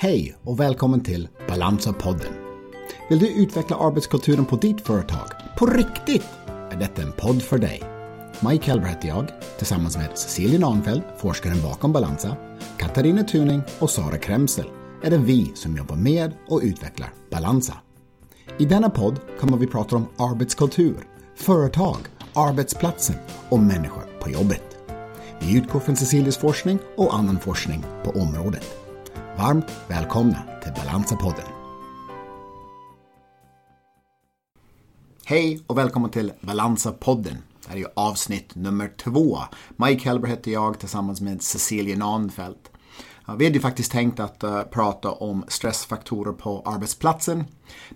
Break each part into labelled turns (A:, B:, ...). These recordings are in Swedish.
A: Hej och välkommen till Balansa-podden. Vill du utveckla arbetskulturen på ditt företag? På riktigt? Är detta en podd för dig. Mike Helber heter jag, tillsammans med Cecilia Nahnfeldt, forskaren bakom Balansa, Katarina Tuning och Sara Kremsel är det vi som jobbar med och utvecklar Balansa. I denna podd kommer vi prata om arbetskultur, företag, arbetsplatsen och människor på jobbet. Vi utgår från Cecilias forskning och annan forskning på området. Varmt välkomna till Balansa-podden. Hej och välkommen till Balansa-podden. Det här är ju avsnitt nummer två. Mike Helber heter jag tillsammans med Cecilia Nahnfeldt. Vi hade ju faktiskt tänkt att uh, prata om stressfaktorer på arbetsplatsen.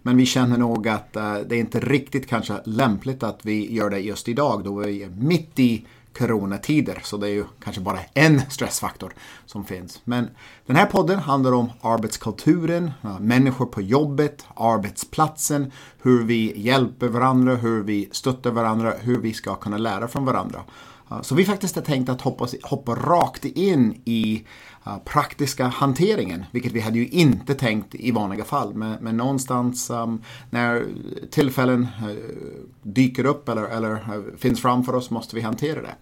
A: Men vi känner nog att uh, det är inte riktigt kanske lämpligt att vi gör det just idag då vi är mitt i coronatider. Så det är ju kanske bara en stressfaktor som finns. Men den här podden handlar om arbetskulturen, människor på jobbet, arbetsplatsen, hur vi hjälper varandra, hur vi stöttar varandra, hur vi ska kunna lära från varandra. Så vi faktiskt har tänkt att hoppa, hoppa rakt in i uh, praktiska hanteringen, vilket vi hade ju inte tänkt i vanliga fall. Men, men någonstans um, när tillfällen uh, dyker upp eller, eller uh, finns framför oss måste vi hantera det.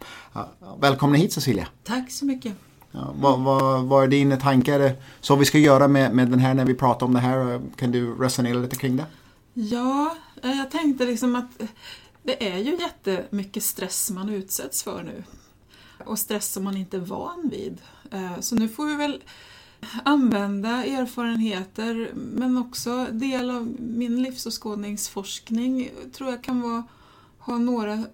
A: välkommen hit Cecilia!
B: Tack så mycket!
A: Ja, vad, vad, vad är dina tankar? Så vi ska göra med, med den här när vi pratar om det här? Kan du resonera lite kring det?
B: Ja, jag tänkte liksom att det är ju jättemycket stress man utsätts för nu. Och stress som man inte är van vid. Eh, så nu får vi väl använda erfarenheter men också del av min livsåskådningsforskning tror jag kan vara, ha några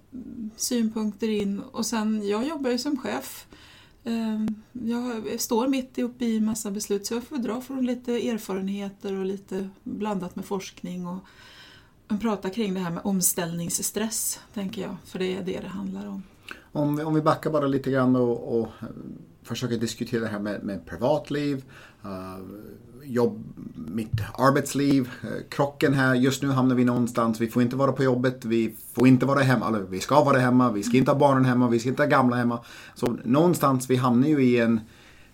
B: synpunkter in. Och sen, jag jobbar ju som chef. Eh, jag står mitt uppe i massa beslut så jag får dra från lite erfarenheter och lite blandat med forskning. Och, prata kring det här med omställningsstress, tänker jag, för det är det det handlar om.
A: Om vi, om vi backar bara lite grann och, och försöker diskutera det här med, med privatliv, uh, jobb, mitt arbetsliv, uh, krocken här. Just nu hamnar vi någonstans, vi får inte vara på jobbet, vi får inte vara hemma, eller vi ska vara hemma, vi ska inte ha barnen hemma, vi ska inte ha gamla hemma. Så någonstans, vi hamnar ju i en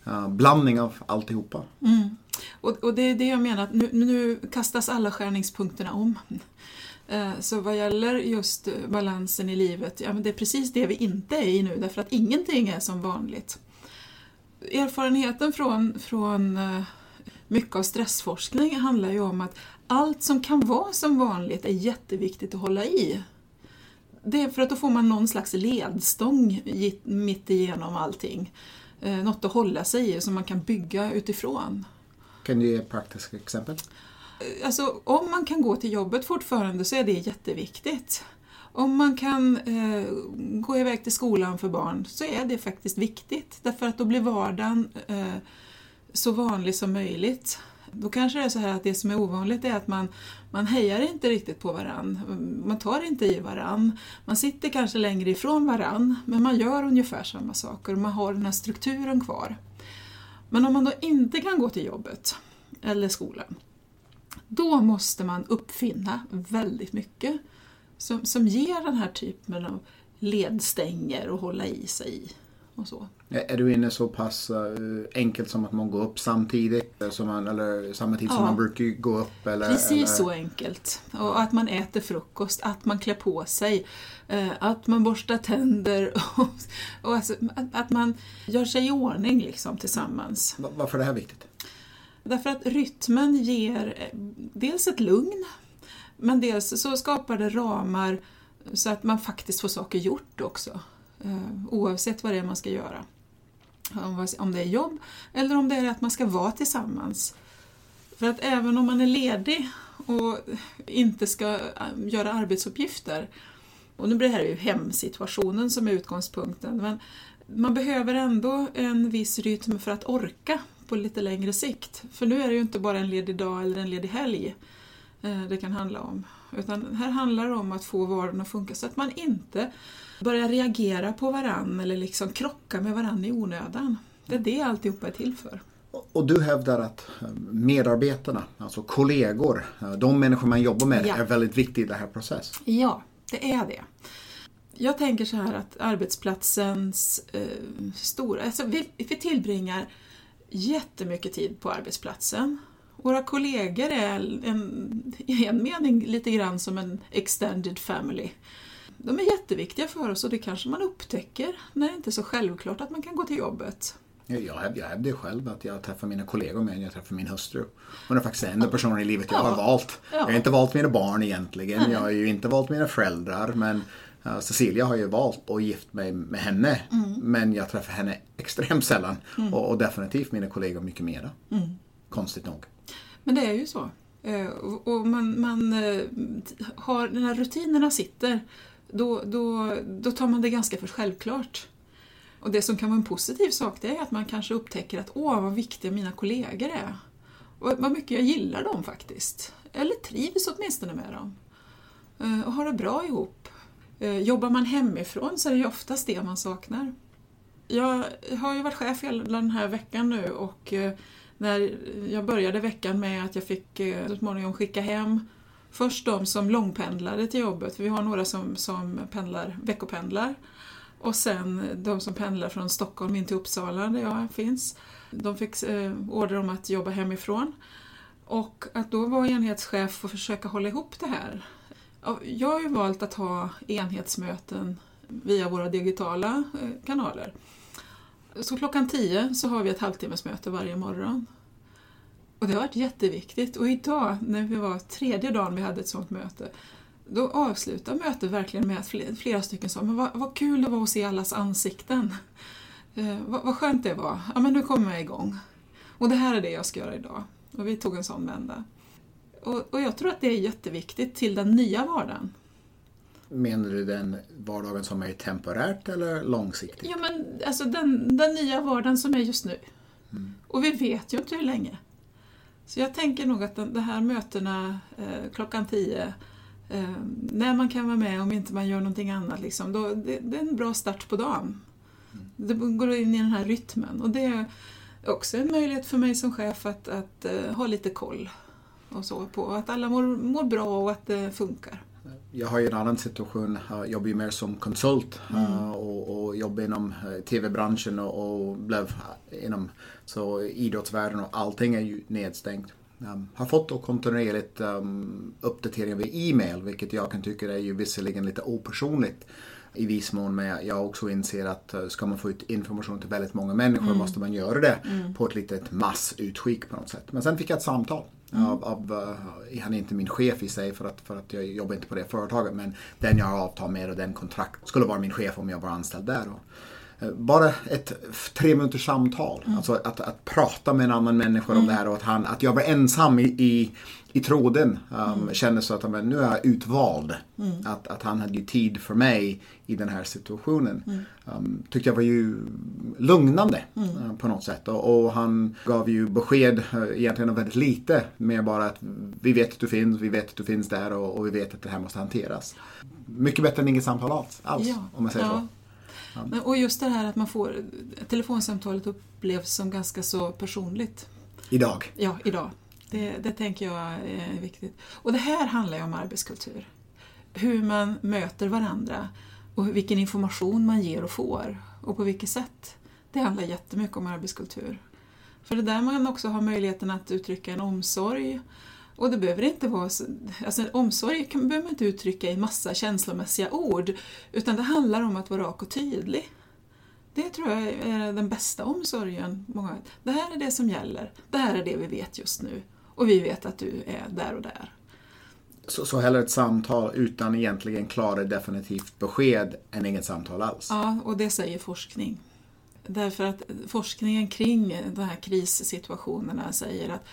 A: uh, blandning av alltihopa.
B: Mm. Och, och det är det jag menar, att nu, nu kastas alla skärningspunkterna om. Eh, så vad gäller just balansen i livet, ja men det är precis det vi inte är i nu därför att ingenting är som vanligt. Erfarenheten från, från eh, mycket av stressforskning handlar ju om att allt som kan vara som vanligt är jätteviktigt att hålla i. Det är för att då får man någon slags ledstång mitt igenom allting. Eh, något att hålla sig i som man kan bygga utifrån.
A: Kan du ge praktiska exempel?
B: Alltså, om man kan gå till jobbet fortfarande så är det jätteviktigt. Om man kan eh, gå iväg till skolan för barn så är det faktiskt viktigt därför att då blir vardagen eh, så vanlig som möjligt. Då kanske det är så här att det som är ovanligt är att man, man hejar inte riktigt på varann. Man tar inte i varann. Man sitter kanske längre ifrån varann men man gör ungefär samma saker och man har den här strukturen kvar. Men om man då inte kan gå till jobbet eller skolan då måste man uppfinna väldigt mycket som, som ger den här typen av ledstänger att hålla i sig i. Och så.
A: Är du inne så pass uh, enkelt som att man går upp samtidigt? Som man, eller samma tid ja, som man brukar gå upp? Eller,
B: precis
A: eller?
B: så enkelt. Och att man äter frukost, att man klär på sig, uh, att man borstar tänder och, och alltså, att, man gör sig i ordning liksom, tillsammans.
A: Varför är det här viktigt?
B: Därför att rytmen ger eh, dels ett lugn, men dels så skapar det ramar så att man faktiskt får saker gjort också. Eh, oavsett vad det är man ska göra. Om det är jobb eller om det är att man ska vara tillsammans. För att även om man är ledig och inte ska eh, göra arbetsuppgifter, och nu blir det här ju hemsituationen som är utgångspunkten, men man behöver ändå en viss rytm för att orka på lite längre sikt. För nu är det ju inte bara en ledig dag eller en ledig helg eh, det kan handla om. Utan här handlar det om att få vardagen att funka så att man inte börjar reagera på varann eller liksom krocka med varann i onödan. Det är det alltihopa är till för.
A: Och du hävdar att eh, medarbetarna, alltså kollegor, eh, de människor man jobbar med ja. är väldigt viktiga i den här processen?
B: Ja, det är det. Jag tänker så här att arbetsplatsens eh, stora, alltså vi, vi tillbringar jättemycket tid på arbetsplatsen. Våra kollegor är en, i en mening lite grann som en extended family. De är jätteviktiga för oss och det kanske man upptäcker när det inte är så självklart att man kan gå till jobbet.
A: Jag hävdar ju själv att jag träffar mina kollegor mer än jag träffar min hustru. Hon är faktiskt den enda personen i livet jag har valt. Jag har inte valt mina barn egentligen. Jag har ju inte valt mina föräldrar. Men Cecilia har ju valt att gift mig med henne. Mm. Men jag träffar henne extremt sällan. Mm. Och, och, definitivt mina kollegor mycket mera. Mm. Konstigt nog.
B: Men det är ju så. Eh, och man, man eh, har, när rutinerna sitter, då, då, då tar man det ganska för självklart. Och det som kan vara en positiv sak det är att man kanske upptäcker att åh vad viktiga mina kollegor är. Och vad mycket jag gillar dem faktiskt. Eller trivs åtminstone med dem. Eh, och har det bra ihop. Jobbar man hemifrån så är det ju oftast det man saknar. Jag har ju varit chef hela den här veckan nu och när jag började veckan med att jag fick eh, så småningom skicka hem först de som långpendlade till jobbet, för vi har några som, som pendlar, veckopendlar. Och sen de som pendlar från Stockholm in till Uppsala där jag finns. De fick eh, order om att jobba hemifrån. Och att då vara enhetschef och försöka hålla ihop det här. Jag har ju valt att ha enhetsmöten via våra digitala eh, kanaler. Så klockan 10 så har vi ett halvtimmesmöte varje morgon. Och det har varit jätteviktigt. Och idag, när vi var tredje dagen vi hade ett sånt möte, då avslutade mötet verkligen med att flera stycken sa men vad, vad kul det var att se allas ansikten. Eh, vad, vad skönt det var. Ja, men nu kommer jag igång. Och det här är det jag ska göra idag. Och vi tog en sån vända. Och, och jag tror att det är jätteviktigt till den nya vardagen.
A: Menar du den vardagen som är temporärt eller långsiktigt?
B: Ja, men alltså den, den nya vardagen som är just nu. Mm. Och vi vet ju inte hur länge. Så jag tänker nog att de, här mötena eh, klockan tio eh, när man kan vara med om inte man gör någonting annat. Liksom, då, det, det, är en bra start på dagen. Mm. Det går in i den här rytmen och det är också en möjlighet för mig som chef att, att uh, ha lite koll och så på att alla mår, mår bra och att det funkar.
A: Jag har ju en annan situation. Jag jobbar ju mer som konsult mm. Eh, och, och jobbar inom eh, TV-branschen och, och blev inom så idrottsvärlden och allting är ju nedstängt. Um, har fått då kontinuerligt um, uppdateringar via e-mail vilket jag kan tycka är ju visserligen lite opersonligt i viss mån men jag också inser att ska man få ut information till väldigt många människor mm. måste man göra det mm. på ett litet massutskick på något sätt. Men sen fick jag ett samtal mm. av, av eh, han är inte min chef i sig för att, för att jag jobbar inte på det företaget men den jag har avtal med och den kontrakt skulle vara min chef om jag var anställd där. Och, bara ett tre minuters samtal. Mm. Alltså att, att prata med en annan människa mm. om det här och att, han, att jag var ensam i, i, i tråden. Um, mm. Kände så att men, nu är jag utvald. Mm. Att, att han hade ju tid för mig i den här situationen. Mm. Um, tyckte jag var ju lugnande uh, på något sätt. Och, och, han gav ju besked uh, egentligen väldigt lite. Mer bara att vi vet att du finns, vi vet att du finns där och, och vi vet att det här måste hanteras. Mycket bättre än inget samtal alls, alls ja. om man säger ja. så.
B: Ja. Och just det här att man får telefonsamtalet upplevs som ganska så personligt.
A: Idag?
B: Ja, idag. Det, det tänker jag är viktigt. Och det här handlar ju om arbetskultur. Hur man möter varandra och vilken information man ger och får och på vilket sätt. Det handlar jättemycket om arbetskultur. För det är där man också har möjligheten att uttrycka en omsorg och det behöver inte vara så, alltså omsorg kan, behöver man inte uttrycka i massa känslomässiga ord, utan det handlar om att vara rak och tydlig. Det tror jag är den bästa omsorgen. Det här är det som gäller, det här är det vi vet just nu och vi vet att du är där och där.
A: Så, så hellre ett samtal utan egentligen klara definitivt besked än inget samtal alls?
B: Ja, och det säger forskning. Därför att forskningen kring de här krissituationerna säger att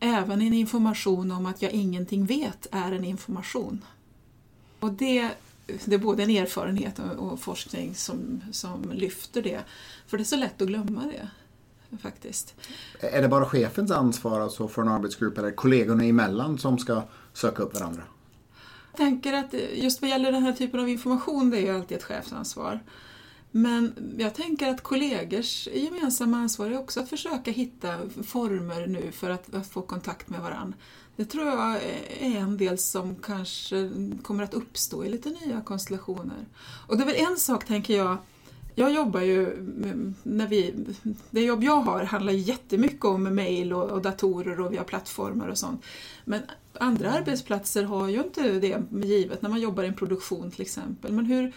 B: även en information om att jag ingenting vet är en information. Och det, det är både en erfarenhet och forskning som, som lyfter det. För det är så lätt att glömma det. Faktiskt.
A: Är det bara chefens ansvar alltså för en arbetsgrupp eller kollegorna emellan som ska söka upp varandra?
B: Jag tänker att just vad gäller den här typen av information, det är ju alltid ett chefsansvar. Men jag tänker att kollegors gemensamma ansvar är också att försöka hitta former nu för att, att, få kontakt med varandra. Det tror jag är en del som kanske kommer att uppstå i lite nya konstellationer. Och det är väl en sak, tänker jag, Jag jobbar ju, när vi, det jobb jag har handlar jättemycket om mejl och, och, datorer och vi har plattformar och sånt. Men andra arbetsplatser har ju inte det givet, när man jobbar i en produktion till exempel. Men hur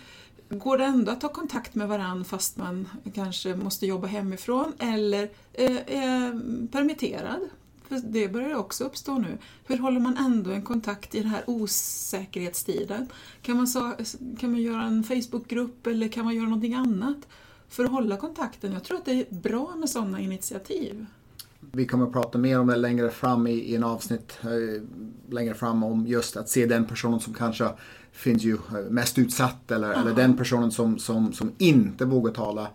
B: går det ändå att ta kontakt med varandra fast man kanske måste jobba hemifrån eller eh, är permitterad? För det börjar också uppstå nu. Hur håller man ändå en kontakt i den här osäkerhetstiden? Kan man, kan man göra en Facebookgrupp eller kan man göra någonting annat för att hålla kontakten? Jag tror att det är bra med sådana initiativ.
A: Vi kommer att prata mer om det längre fram i, i en avsnitt eh, längre fram om just att se den personen som kanske finns ju mest utsatt eller, eller den personen som, som, som inte vågar tala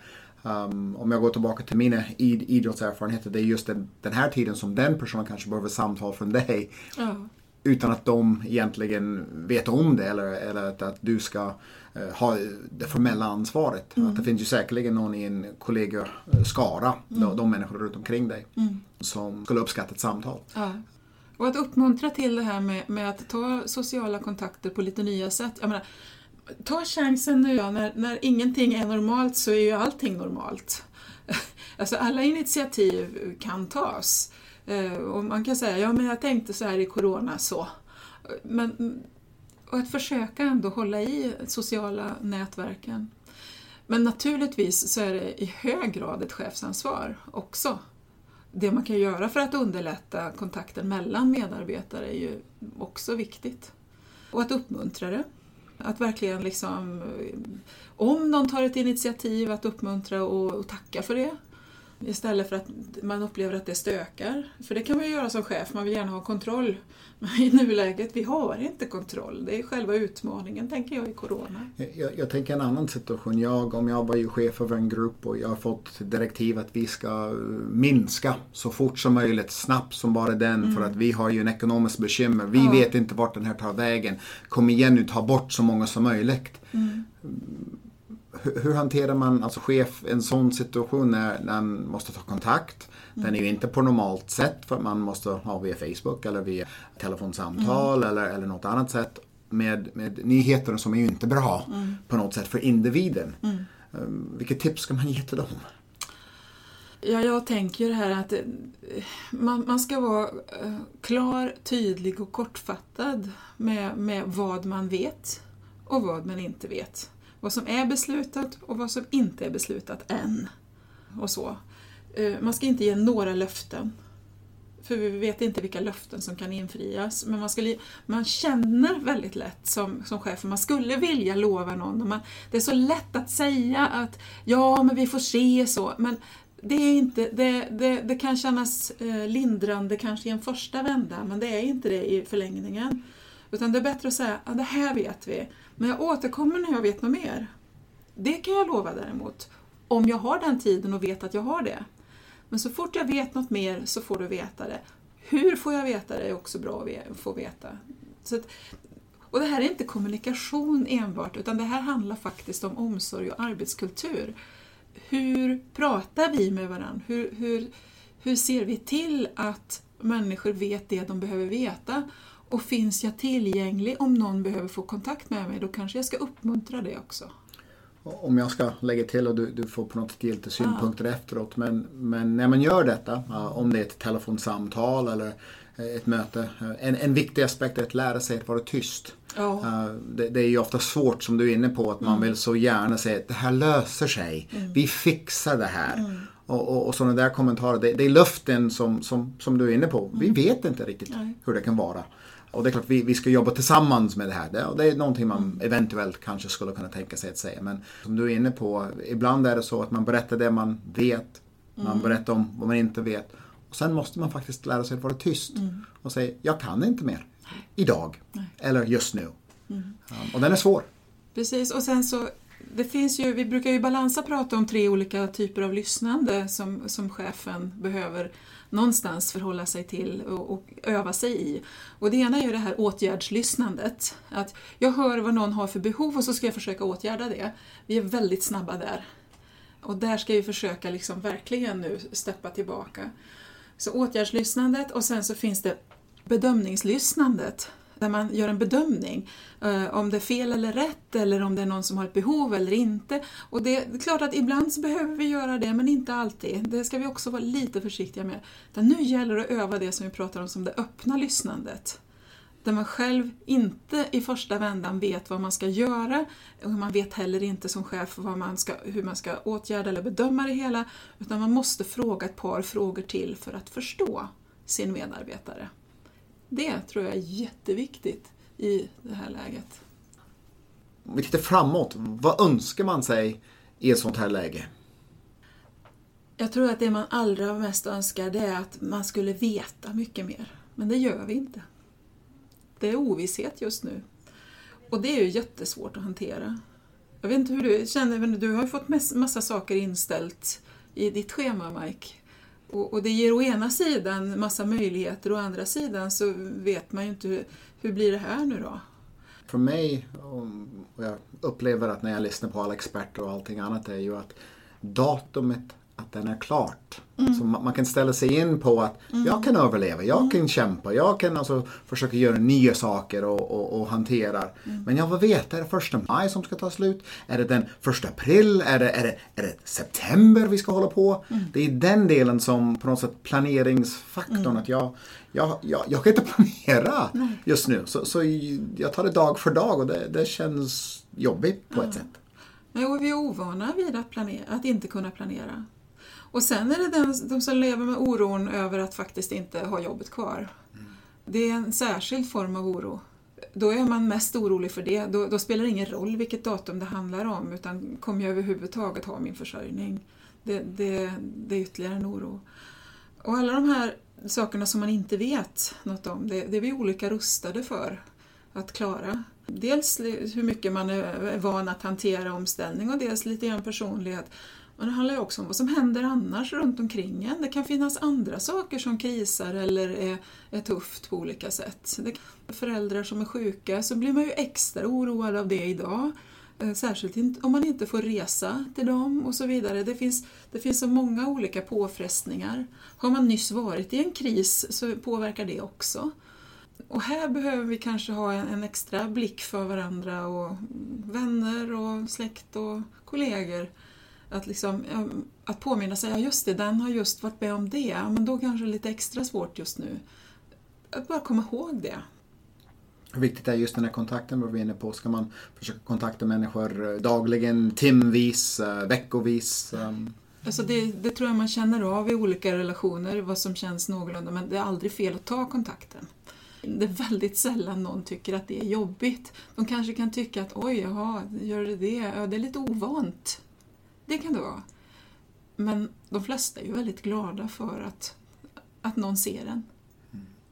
A: Um, om jag går tillbaka till mina id idrottserfarenheter, det är just den, den, här tiden som den personen kanske behöver samtal från dig. Ja. Utan att de egentligen vet om det eller, eller att, att du ska uh, ha det formella ansvaret. Mm. Att det finns ju säkerligen någon i en kollegaskara, mm. de, människor runt omkring dig, mm. som skulle uppskatta ett samtal.
B: Ja. Och att uppmuntra till det här med, med, att ta sociala kontakter på lite nya sätt. Jag menar, ta chansen nu, när, när ingenting är normalt så är ju allting normalt. Alltså alla initiativ kan tas. Eh, och man kan säga, ja men jag tänkte så här i Corona så. Men, och att försöka ändå hålla i sociala nätverken. Men naturligtvis så är det i hög grad ett chefsansvar också. Det man kan göra för att underlätta kontakten mellan medarbetare är ju också viktigt. Och att uppmuntra det. Att verkligen liksom, om någon tar ett initiativ, att uppmuntra och, och tacka för det. Istället för att man upplever att det stökar. För det kan man ju göra som chef, man vill gärna ha kontroll. Men i nuläget, vi har inte kontroll. Det är själva utmaningen, tänker jag, i Corona.
A: Jag, jag tänker en annan situation. Jag, om jag var ju chef över en grupp och jag har fått direktiv att vi ska minska så fort som möjligt, snabbt som bara den, mm. för att vi har ju en ekonomisk bekymmer. Vi ja. vet inte vart den här tar vägen. Kom igen nu, ta bort så många som möjligt. Mm hur hanterar man, alltså chef, en sån situation när, när man måste ta kontakt? Mm. Den är ju inte på normalt sätt för man måste ha via Facebook eller via telefonsamtal mm. eller, eller något annat sätt med, med nyheter som är ju inte bra mm. på något sätt för individen. Mm. Um, vilket tips ska man ge till dem?
B: Ja, jag tänker ju det här att eh, man, man ska vara eh, klar, tydlig och kortfattad med, med vad man vet och vad man inte vet vad som är beslutat och vad som inte är beslutat än. Och så. Eh, man ska inte ge några löften. För vi vet inte vilka löften som kan infrias. Men man, skulle, man känner väldigt lätt som, som chef, man skulle vilja lova någon. Man, det är så lätt att säga att ja, men vi får se så. Men det, är inte, det, det, det kan kännas eh, lindrande kanske i en första vända, men det är inte det i förlängningen. Utan det är bättre att säga, ja, det här vet vi, men jag återkommer när jag vet något mer. Det kan jag lova däremot, om jag har den tiden och vet att jag har det. Men så fort jag vet något mer så får du veta det. Hur får jag veta det är också bra att få veta. Så att, och det här är inte kommunikation enbart, utan det här handlar faktiskt om omsorg och arbetskultur. Hur pratar vi med varandra? Hur, hur, hur ser vi till att människor vet det de behöver veta? Och finns jag tillgänglig om någon behöver få kontakt med mig, då kanske jag ska uppmuntra det också.
A: Om jag ska lägga till och du, du får på något sätt ge lite synpunkter ja. efteråt. Men, men när man gör detta, om det är ett telefonsamtal eller ett möte. En, en viktig aspekt är att lära sig att vara tyst. Oh. Det, det, är ju ofta svårt som du är inne på att man mm. vill så gärna säga att det här löser sig. Mm. Vi fixar det här. Mm. Och, och, och sådana där kommentarer. Det, det, är luften som, som, som du är inne på. Vi mm. vet inte riktigt hur det kan vara. Och det är klart, vi, vi ska jobba tillsammans med det här. Det, och det är någonting man eventuellt kanske skulle kunna tänka sig att säga. Men som du är inne på, ibland är det så att man berättar det man vet. Man mm. berättar om vad man inte vet. Och sen måste man faktiskt lära sig att vara tyst. Mm. Och säga, jag kan inte mer. Idag. Nej. Eller just nu. Mm. Och den är svår.
B: Precis, och sen så det finns ju, vi brukar ju Balansa prata om tre olika typer av lyssnande som, som chefen behöver någonstans förhålla sig till och, och, öva sig i. Och det ena är ju det här åtgärdslyssnandet. Att jag hör vad någon har för behov och så ska jag försöka åtgärda det. Vi är väldigt snabba där. Och där ska vi försöka liksom verkligen nu steppa tillbaka. Så åtgärdslyssnandet och sen så finns det bedömningslyssnandet där man gör en bedömning eh, om det är fel eller rätt eller om det är någon som har ett behov eller inte. Och det är klart att ibland så behöver vi göra det men inte alltid. Det ska vi också vara lite försiktiga med. Utan nu gäller det att öva det som vi pratar om som det öppna lyssnandet. Där man själv inte i första vändan vet vad man ska göra och man vet heller inte som chef vad man ska, hur man ska åtgärda eller bedöma det hela. Utan man måste fråga ett par frågor till för att förstå sin medarbetare. Det tror jag är jätteviktigt i det här läget.
A: Om vi tittar framåt, vad önskar man sig i ett sånt här läge?
B: Jag tror att det man allra mest önskar det är att man skulle veta mycket mer. Men det gör vi inte. Det är ovisshet just nu. Och det är ju jättesvårt att hantera. Jag vet inte hur du känner, men du har ju fått massa saker inställt i ditt schema, Mike. Och, och, det ger å ena sidan massa möjligheter och å andra sidan så vet man ju inte hur, hur blir det här nu då?
A: För mig, och jag upplever att när jag lyssnar på alla experter och allting annat är ju att datumet att den är klart. Mm. Så man, man, kan ställa sig in på att mm. jag kan överleva, jag mm. kan kämpa, jag kan alltså försöka göra nya saker och, och, och hantera. Men jag vill veta, är det första maj som ska ta slut? Är det den första april? Är det, är det, är det september vi ska hålla på? Det är den delen som på något sätt planeringsfaktorn, mm. att jag, jag, jag, jag kan inte planera just nu. Så, så jag tar det dag för dag och det, det känns jobbigt på ett sätt.
B: Ja, vi är ovana vid att, planera, att inte kunna planera. Och sen är det den, de som lever med oron över att faktiskt inte ha jobbet kvar. Mm. Det är en särskild form av oro. Då är man mest orolig för det. Då, då, spelar det ingen roll vilket datum det handlar om utan kommer jag överhuvudtaget ha min försörjning? Det, det, det är ytterligare en oro. Och alla de här sakerna som man inte vet något om, det, det är vi olika rustade för att klara. Dels hur mycket man är van att hantera omställning och dels lite grann personlighet. Men det handlar ju också om vad som händer annars runt omkring en. Det kan finnas andra saker som krisar eller är, är tufft på olika sätt. Det föräldrar som är sjuka så blir man ju extra oroad av det idag. Eh, särskilt om man inte får resa till dem och så vidare. Det finns, det finns så många olika påfrestningar. Har man nyss varit i en kris så påverkar det också. Och här behöver vi kanske ha en, en extra blick för varandra och vänner och släkt och kollegor att, liksom, att påminna sig, ja just det, den har just varit med om det, men då kanske det är lite extra svårt just nu. Att bara komma ihåg det.
A: Hur viktigt är just den här kontakten var vi inne på? Ska man försöka kontakta människor eh, dagligen, timvis, eh, veckovis? Um?
B: Alltså det, det, tror jag man känner av i olika relationer, vad som känns någorlunda, men det är aldrig fel att ta kontakten. Det är väldigt sällan någon tycker att det är jobbigt. De kanske kan tycka att oj, jaha, gör det det? Ja, det är lite ovant. Det kan det vara. Men de flesta är ju väldigt glada för att, att någon ser en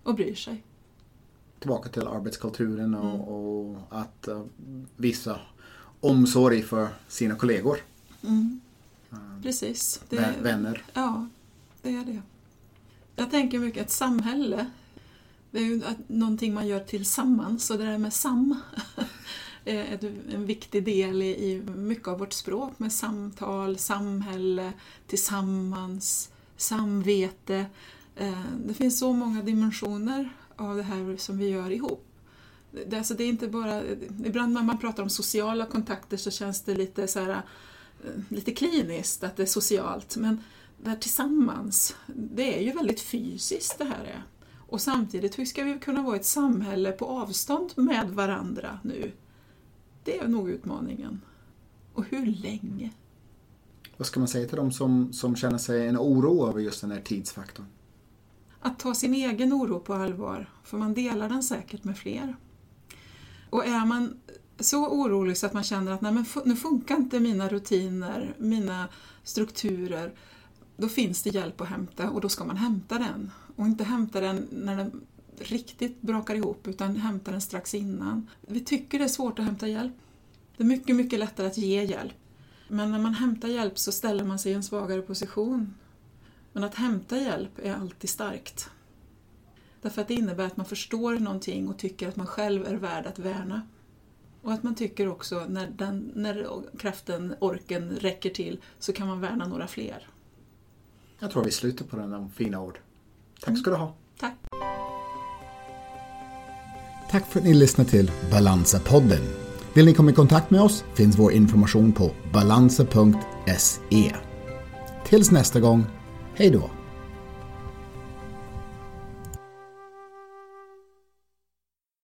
B: och bryr sig.
A: Tillbaka till arbetskulturen och, mm. och att uh, visa omsorg för sina kollegor.
B: Mm. Uh,
A: Precis. Det, vänner.
B: Ja, det är det. Jag tänker mycket att samhälle, det är ju någonting man gör tillsammans och det där med sam Eh, ett, en viktig del i mycket av vårt språk med samtal, samhälle, tillsammans, samvete. Eh, det finns så många dimensioner av det här som vi gör ihop. Det, alltså det är inte bara, ibland när man pratar om sociala kontakter så känns det lite, så här, eh, lite kliniskt att det är socialt, men det här tillsammans, det är ju väldigt fysiskt det här är. Och samtidigt, hur ska vi kunna vara ett samhälle på avstånd med varandra nu? Det är nog utmaningen. Och hur länge?
A: Vad ska man säga till dem som, som känner sig en oro över just den här tidsfaktorn?
B: Att ta sin egen oro på allvar, för man delar den säkert med fler. Och är man så orolig så att man känner att nej, men nu funkar inte mina rutiner, mina strukturer, då finns det hjälp att hämta och då ska man hämta den. Och inte hämta den när den riktigt brakar ihop utan hämta den strax innan. Vi tycker det är svårt att hämta hjälp. Det är mycket, mycket lättare att ge hjälp. Men när man hämtar hjälp så ställer man sig i en svagare position. Men att hämta hjälp är alltid starkt. Därför att det innebär att man förstår någonting och tycker att man själv är värd att värna. Och att man tycker också när, den, när kraften, orken räcker till så kan man värna några fler.
A: Jag tror vi slutar på den fina ord. Tack ska du ha.
B: Tack.
A: Tack för att ni lyssnade till Balansa-podden. Vill ni komma i kontakt med oss finns vår information på balansa.se. Tills nästa gång, hej då!